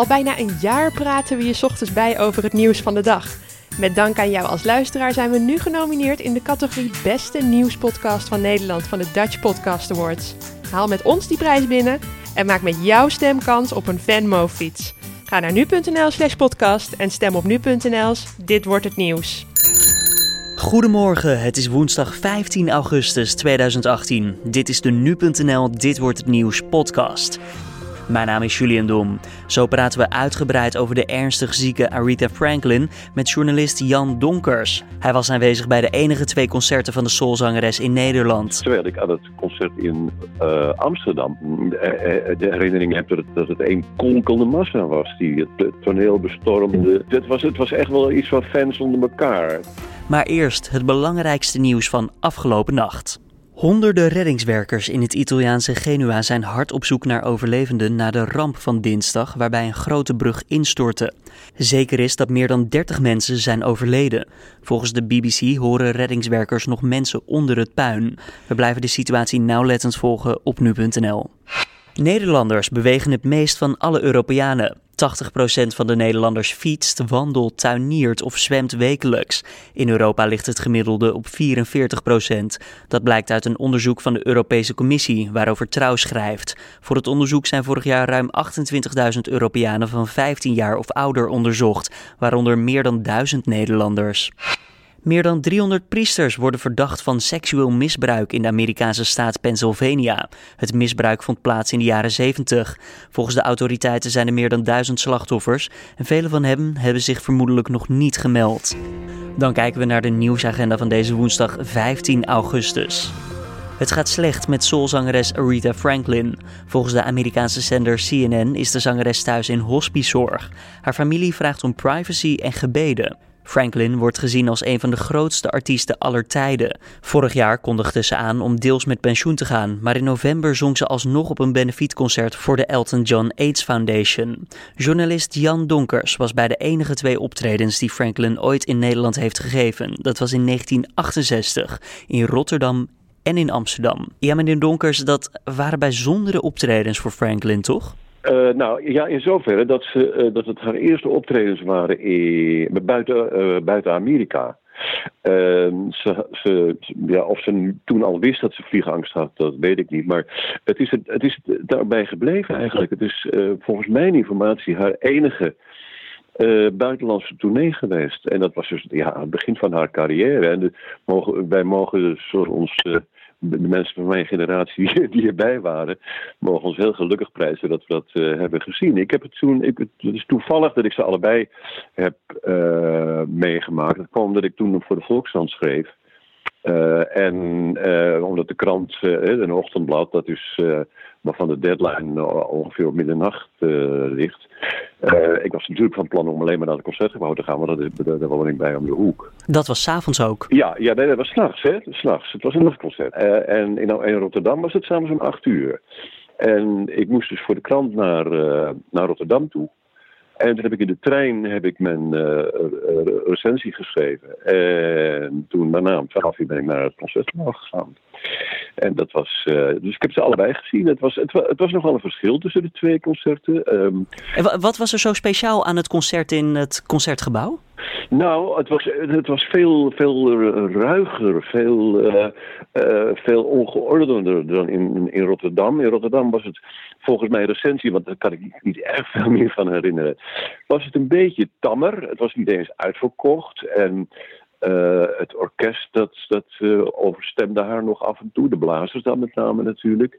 Al bijna een jaar praten we je ochtends bij over het nieuws van de dag. Met dank aan jou als luisteraar zijn we nu genomineerd in de categorie Beste Nieuwspodcast van Nederland van de Dutch Podcast Awards. Haal met ons die prijs binnen en maak met jouw stem kans op een Venmo-fiets. Ga naar nu.nl slash podcast en stem op nu.nl's Dit Wordt Het Nieuws. Goedemorgen, het is woensdag 15 augustus 2018. Dit is de nu.nl Dit Wordt Het Nieuws podcast. Mijn naam is Julian Dom. Zo praten we uitgebreid over de ernstig zieke Aretha Franklin met journalist Jan Donkers. Hij was aanwezig bij de enige twee concerten van de soulzangeres in Nederland. Terwijl ik aan het concert in uh, Amsterdam de herinnering heb dat het, dat het een konkelende massa was die het toneel bestormde. Het was, het was echt wel iets van fans onder elkaar. Maar eerst het belangrijkste nieuws van afgelopen nacht. Honderden reddingswerkers in het Italiaanse Genua zijn hard op zoek naar overlevenden na de ramp van dinsdag waarbij een grote brug instortte. Zeker is dat meer dan 30 mensen zijn overleden. Volgens de BBC horen reddingswerkers nog mensen onder het puin. We blijven de situatie nauwlettend volgen op nu.nl. Nederlanders bewegen het meest van alle Europeanen. 80% van de Nederlanders fietst, wandelt, tuiniert of zwemt wekelijks. In Europa ligt het gemiddelde op 44%. Dat blijkt uit een onderzoek van de Europese Commissie, waarover Trouw schrijft. Voor het onderzoek zijn vorig jaar ruim 28.000 Europeanen van 15 jaar of ouder onderzocht, waaronder meer dan 1000 Nederlanders. Meer dan 300 priesters worden verdacht van seksueel misbruik in de Amerikaanse staat Pennsylvania. Het misbruik vond plaats in de jaren 70. Volgens de autoriteiten zijn er meer dan duizend slachtoffers en vele van hen hebben zich vermoedelijk nog niet gemeld. Dan kijken we naar de nieuwsagenda van deze woensdag 15 augustus. Het gaat slecht met soulzangeres Aretha Franklin. Volgens de Amerikaanse zender CNN is de zangeres thuis in hospicezorg. Haar familie vraagt om privacy en gebeden. Franklin wordt gezien als een van de grootste artiesten aller tijden. Vorig jaar kondigde ze aan om deels met pensioen te gaan, maar in november zong ze alsnog op een benefietconcert voor de Elton John AIDS Foundation. Journalist Jan Donkers was bij de enige twee optredens die Franklin ooit in Nederland heeft gegeven. Dat was in 1968 in Rotterdam en in Amsterdam. Ja, meneer Donkers, dat waren bijzondere optredens voor Franklin, toch? Uh, nou ja, in zoverre dat, ze, uh, dat het haar eerste optredens waren in, buiten, uh, buiten Amerika. Ehm, ze, ze, ja, of ze toen al wist dat ze vliegangst had, dat weet ik niet. Maar het is, het, het is daarbij gebleven eigenlijk. Het is volgens mijn informatie haar enige buitenlandse tournee geweest. En dat was dus ja, aan het begin van haar carrière. En mogen, wij mogen dus ons de mensen van mijn generatie die erbij waren, mogen ons heel gelukkig prijzen dat we dat uh, hebben gezien. Ik heb het toen, ik, het is toevallig dat ik ze allebei heb uh, meegemaakt. Dat kwam omdat ik toen voor de Volkskrant schreef. Uh, en omdat de krant, een ochtendblad, dat is waarvan de deadline ongeveer op middernacht ligt. ik was natuurlijk van plan om alleen maar naar het concertgebouw te gaan, maar dat, daar woon ik bij om de hoek. Dat was s'avonds ook? Ja, ja nee, dat was s'nachts, hè. S'nachts. Het was een nachtconcert. en in, in, Rotterdam was het s'avonds om acht uur. En ik moest dus voor de krant naar, naar Rotterdam toe. En toen heb ik in de trein heb ik mijn uh, recensie geschreven. En toen daarna om 12 uur ben ik naar het concertgebouw gegaan. En dat was. Uh, dus ik heb ze allebei gezien. Het was, het, het, was nogal een verschil tussen de twee concerten. Um, en wat was er zo speciaal aan het concert in het concertgebouw? Nou, het was, het was veel, veel ruiger, veel, uh, veel ongeordender dan in, in Rotterdam. In Rotterdam was het volgens mij recensie, want daar kan ik niet erg veel meer van herinneren, was het een beetje tammer. Het was niet eens uitverkocht en uh, het orkest dat, dat uh, overstemde haar nog af en toe, de blazers dan met name natuurlijk.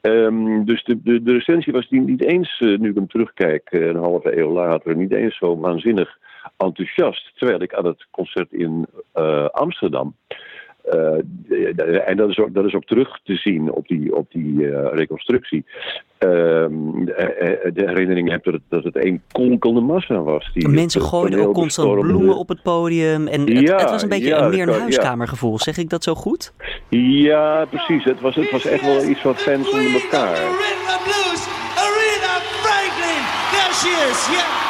Um, dus de, de, de recensie was niet, niet eens, uh, nu ik hem terugkijk, een halve eeuw later, niet eens zo waanzinnig enthousiast. Terwijl ik aan het concert in Amsterdam uh, en dat is, ook, dat is ook terug te zien op die, op die uh, reconstructie. Uh, de, herinnering heb dat het, dat het een konkelende massa was. Die Mensen gooiden ook constant bloemen op het podium. En het, ja, het was een beetje ja, meer een huiskamergevoel. Zeg ik dat zo goed? Ja, precies. Het was, het was echt wel iets van fans onder elkaar. Aretha Franklin! There she is! Yeah!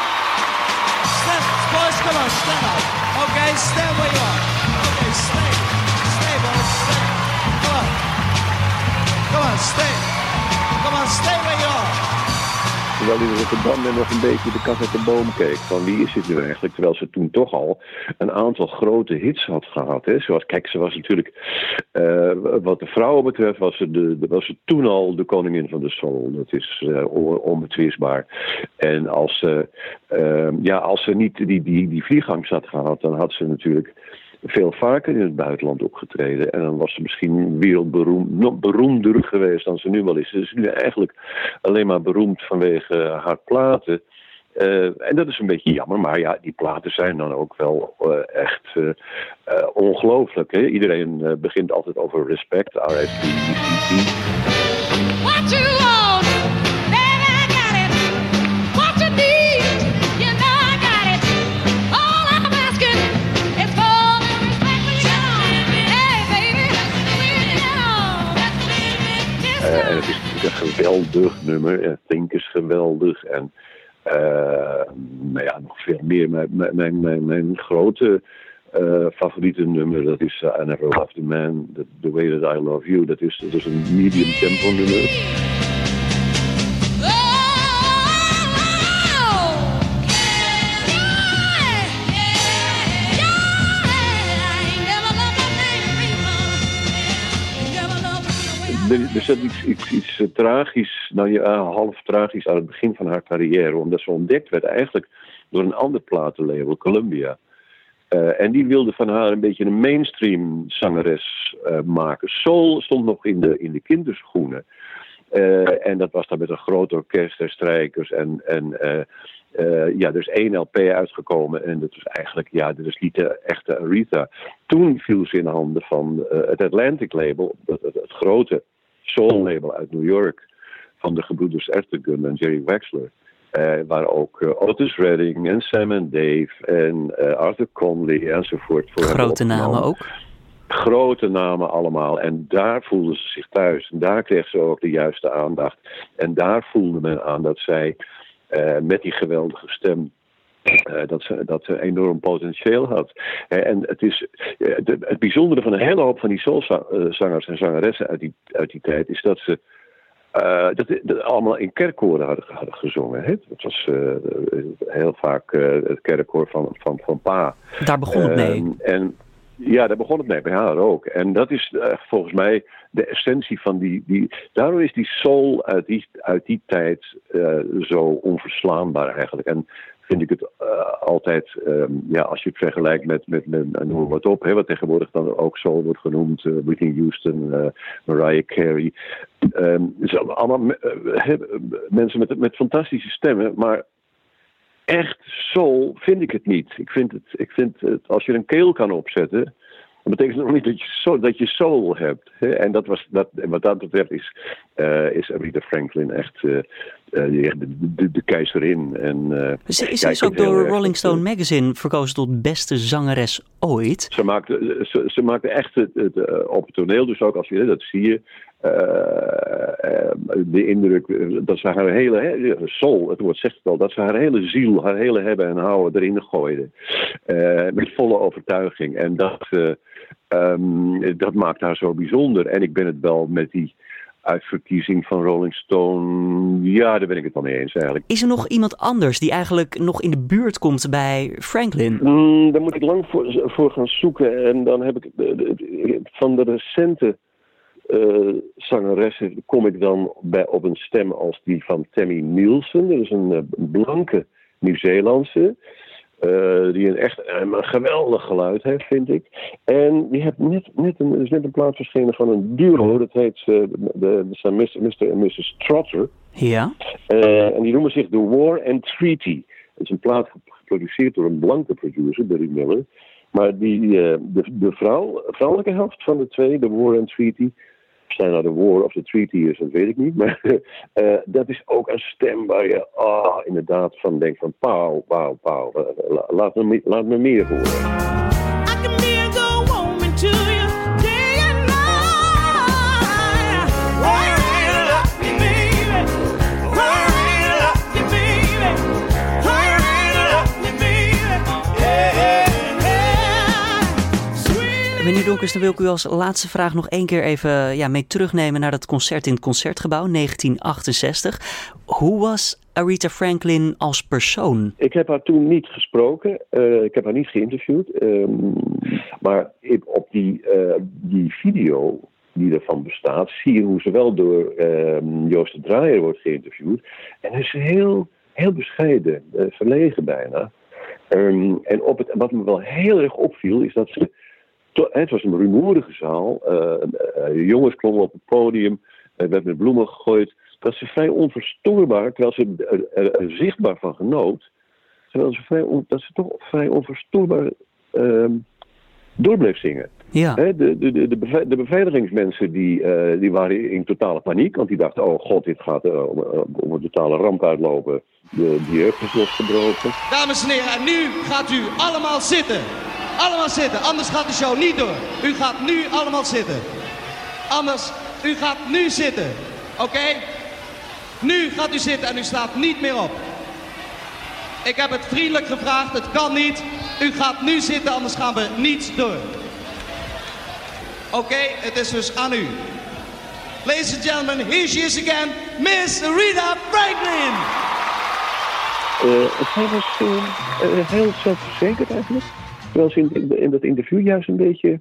Step, boys, come on, stand up. Okay, stand where you are. Okay, stay. Stay. Come on, terwijl in Rotterdam nog een beetje de kat uit de boom keek. Van wie is dit nu eigenlijk? Terwijl ze toen toch al een aantal grote hits had gehad. Hè? Zoals, kijk, ze was natuurlijk, uh, wat de vrouwen betreft, was ze, de, was ze toen al de koningin van de soul. Dat is uh, onbetwistbaar. En als ze, uh, ja, als ze niet die, die, die vliegangst had gehad, dan had ze natuurlijk veel vaker in het buitenland opgetreden. En dan was ze misschien wereldberoemd, beroemder geweest dan ze nu wel is. Ze is nu eigenlijk alleen maar beroemd vanwege haar platen. Uh, en dat is een beetje jammer, maar ja, die platen zijn dan ook wel uh, echt uh, ongelooflijk. Iedereen begint altijd over respect, R.S.P.E.C.T. nummer. En Think is geweldig. En nou ja, nog veel meer. Mijn, mijn, mijn, mijn grote uh, favoriete nummer, dat is I Never Loved a Man, the, the, Way That I Love You. Dat is, dat is een medium tempo nummer. Er zat iets, iets, iets uh, tragisch, nou ja, half tragisch aan het begin van haar carrière. Omdat ze ontdekt werd eigenlijk door een ander platenlabel, Columbia. Uh, en die wilde van haar een beetje een mainstream zangeres uh, maken. Soul stond nog in de, in de kinderschoenen. en dat was dan met een groot orkest en strijkers. En, en ja, er is één LP uitgekomen. En dat was eigenlijk, ja, dat is niet de echte Aretha. Toen viel ze in handen van het Atlantic label, het grote soul label uit New York van de gebroeders Ertegun en Jerry Wexler. Uh, waar ook uh, Otis Redding en Sam en Dave en uh, Arthur Conley enzovoort voor Grote namen ook? Grote namen allemaal. En daar voelden ze zich thuis. En daar kreeg ze ook de juiste aandacht. En daar voelde men aan dat zij met die geweldige stem uh, dat, ze, dat ze enorm potentieel had. Uh, en het is uh, de, het bijzondere van een hele hoop van die soulzangers en zangeressen uit die, uit die tijd is dat ze dat, dat, allemaal in kerkkoren hadden, hadden gezongen. Hè? Dat was heel vaak het kerkkoor van, van, van Pa. Daar begon het mee. Ehm, en, ja, daar begon het mee, bij haar ook. En dat is volgens mij de essentie van die, die. Daarom is die soul uit die, uit die tijd zo onverslaanbaar eigenlijk. En vind ik het uh, altijd, um, ja, als je het vergelijkt met, met, met noem wat op, hè, wat tegenwoordig dan ook zo wordt genoemd, uh, Whitney Houston, uh, Mariah Carey. Um, allemaal mensen met, met fantastische stemmen, maar echt soul vind ik het niet. Ik vind het, ik vind het, als je een keel kan opzetten, dat betekent nog niet dat je, soul, dat je soul hebt. Hè? En dat was, dat, wat dat betreft is, uh, is Aretha Franklin echt de, de, de, keizerin. En, ze is, is ook door Rolling Stone Magazine verkozen tot beste zangeres ooit. Ze maakte, ze, ze maakte echt het, het, op het toneel, dus ook als je dat zie je. de indruk dat ze haar hele soul, het woord zegt het al, dat ze haar hele ziel, haar hele hebben en houden erin gooide. met volle overtuiging. En dat, Um, dat maakt haar zo bijzonder. En ik ben het wel met die uitverkiezing van Rolling Stone. Ja, daar ben ik het wel mee eens eigenlijk. Is er nog iemand anders die eigenlijk nog in de buurt komt bij Franklin? Mm, daar moet ik lang voor, voor, gaan zoeken. En dan heb ik van de recente uh, zangeressen kom ik dan bij, op een stem als die van Tammy Nielsen. Dat is een uh, blanke Nieuw-Zeelandse. Uh, die een echt een geweldig geluid heeft, vind ik. En die heeft net, net een, er is net een plaat verschenen van een duo. Dat heet uh, de, de, de Mr. en Mrs. Trotter. Ja. Uh, en die noemen zich The War and Treaty. Het is een plaat geproduceerd door een blanke producer, Barry Miller. Maar die, de, de vrouw, vrouwelijke helft van de twee, The War and Treaty, zijn nou de war of the treaty is, dat weet ik niet. Maar uh, dat is ook een stem waar je oh, inderdaad van denkt van pauw, pauw, pauw. Laat me, laat me meer horen. Meneer Donkers, dan wil ik u als laatste vraag nog één keer even ja, mee terugnemen naar dat concert in het Concertgebouw 1968. Hoe was Aretha Franklin als persoon? Ik heb haar toen niet gesproken. Uh, ik heb haar niet geïnterviewd. Um, maar op die, uh, die video die ervan bestaat, zie je hoe ze wel door um, Joost de Draaier wordt geïnterviewd. En hij is heel, heel bescheiden, verlegen bijna. Um, en op het, wat me wel heel erg opviel, is dat ze. Het was een rumoerige zaal. Uh, jongens klommen op het podium. Er werd met bloemen gegooid. Dat ze vrij onverstoorbaar, terwijl ze er, er, zichtbaar van genoot. Terwijl ze vrij on, dat ze toch vrij onverstoorbaar uh, door bleef zingen. Ja. de, de, de, de, de beveiligingsmensen die, uh, die waren in totale paniek. Want die dachten, oh god, dit gaat uh, om, om, een totale ramp uitlopen. De, die jeugd is losgebroken. Dames en heren, en nu gaat u allemaal zitten. Allemaal zitten, anders gaat de show niet door. U gaat nu allemaal zitten. Anders, u gaat nu zitten. Oké? Nu gaat u zitten en u staat niet meer op. Ik heb het vriendelijk gevraagd, het kan niet. U gaat nu zitten, anders gaan we niet door. Oké, het is dus aan u. Ladies and gentlemen, here she is again, Miss Rita Franklin. Uh, zij was uh, heel zelfverzekerd eigenlijk. Terwijl ze in, in dat interview juist een beetje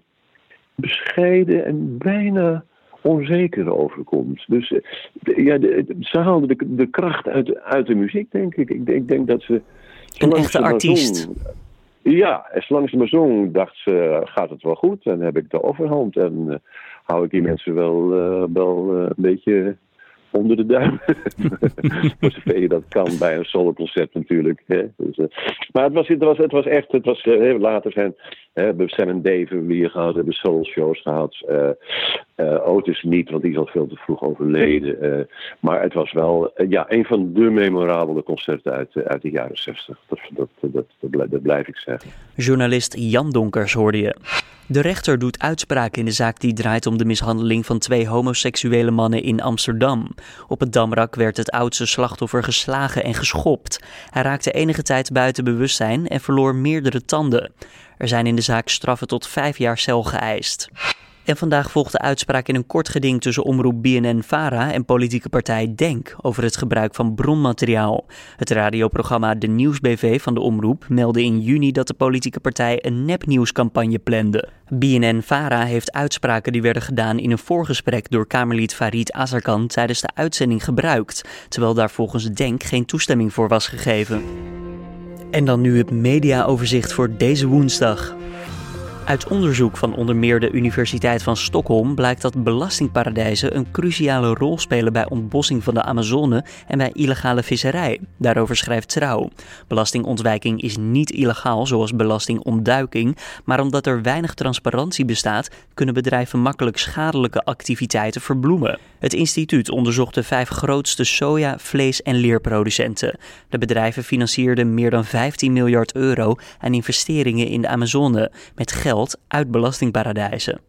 bescheiden en bijna onzeker overkomt. Dus uh, ja, de, ze haalde de, de kracht uit, uit de muziek, denk ik. Ik, ik denk dat ze... Een echte artiest. Zong, ja, en zolang ze me zong, dacht ze, gaat het wel goed. En heb ik de overhand. En uh, hou ik die mensen wel, uh, wel een beetje onder de duim. Voor zover je dat kan bij een soloconcert natuurlijk. Hè. Dus, uh, maar het was, het, was, het was echt, het was, uh, later zijn, uh, hebben Sam en Dave weer gehad, hebben soul shows gehad. Otis niet, want die is al veel te vroeg overleden. maar het was wel ja, een van de memorabele concerten uit, uit de jaren 60. Dat, dat, dat, dat, dat blijf ik zeggen. Journalist Jan Donkers hoorde je. De rechter doet uitspraak in de zaak die draait om de mishandeling van twee homoseksuele mannen in Amsterdam. Op het Damrak werd het oudste slachtoffer geslagen en geschopt. Hij raakte enige tijd buiten bewustzijn en verloor meerdere tanden. Er zijn in de zaak straffen tot vijf jaar cel geëist. En vandaag volgt de uitspraak in een kort geding tussen omroep BNN-Vara en politieke partij DENK over het gebruik van bronmateriaal. Het radioprogramma De Nieuwsbv van de omroep meldde in juni dat de politieke partij een nepnieuwscampagne plande. BNN-Vara heeft uitspraken die werden gedaan in een voorgesprek door Kamerlid Farid Azarkan tijdens de uitzending gebruikt, terwijl daar volgens DENK geen toestemming voor was gegeven. En dan nu het mediaoverzicht voor deze woensdag. Uit onderzoek van onder meer de Universiteit van Stockholm blijkt dat belastingparadijzen een cruciale rol spelen bij ontbossing van de Amazone en bij illegale visserij. Daarover schrijft Trouw. Belastingontwijking is niet illegaal zoals belastingontduiking, maar omdat er weinig transparantie bestaat, kunnen bedrijven makkelijk schadelijke activiteiten verbloemen. Het instituut onderzocht de vijf grootste soja, vlees en leerproducenten. De bedrijven financierden meer dan 15 miljard euro aan investeringen in de Amazone met geld uit belastingparadijzen.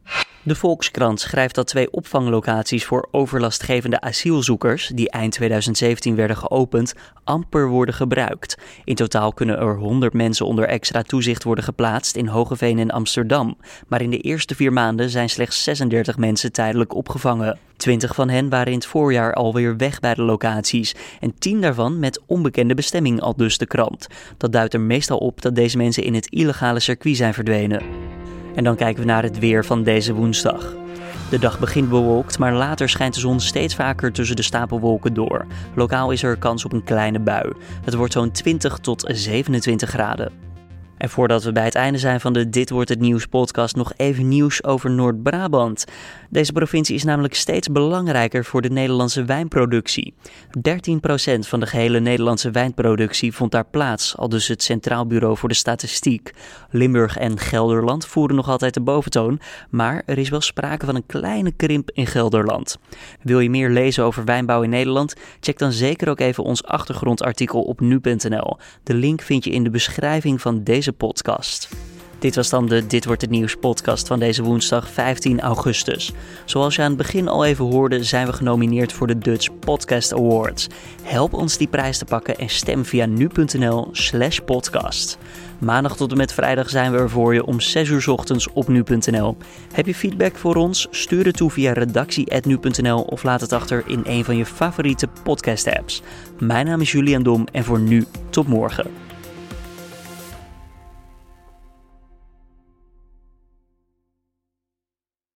De Volkskrant schrijft dat twee opvanglocaties voor overlastgevende asielzoekers, die eind 2017 werden geopend, amper worden gebruikt. In totaal kunnen er 100 mensen onder extra toezicht worden geplaatst in Hogeveen en Amsterdam. Maar in de eerste vier maanden zijn slechts 36 mensen tijdelijk opgevangen. 20 van hen waren in het voorjaar alweer weg bij de locaties en 10 daarvan met onbekende bestemming, al dus de krant. Dat duidt er meestal op dat deze mensen in het illegale circuit zijn verdwenen. En dan kijken we naar het weer van deze woensdag. De dag begint bewolkt, maar later schijnt de zon steeds vaker tussen de stapelwolken door. Lokaal is er kans op een kleine bui. Het wordt zo'n 20 tot 27 graden. En voordat we bij het einde zijn van de Dit wordt het nieuws podcast nog even nieuws over Noord-Brabant. Deze provincie is namelijk steeds belangrijker voor de Nederlandse wijnproductie. 13% van de gehele Nederlandse wijnproductie vond daar plaats, al dus het Centraal Bureau voor de Statistiek. Limburg en Gelderland voeren nog altijd de boventoon, maar er is wel sprake van een kleine krimp in Gelderland. Wil je meer lezen over wijnbouw in Nederland? Check dan zeker ook even ons achtergrondartikel op nu.nl. De link vind je in de beschrijving van podcast. Dit was dan de Dit wordt het nieuws podcast van deze woensdag 15 augustus. Zoals je aan het begin al even hoorde, zijn we genomineerd voor de Dutch Podcast Awards. Help ons die prijs te pakken en stem via nu.nl/slash podcast. Maandag tot en met vrijdag zijn we er voor je om 6 uur ochtends op nu.nl. Heb je feedback voor ons? Stuur het toe via redactie.nu.nl of laat het achter in een van je favoriete podcast apps. Mijn naam is Julian Dom en voor nu tot morgen.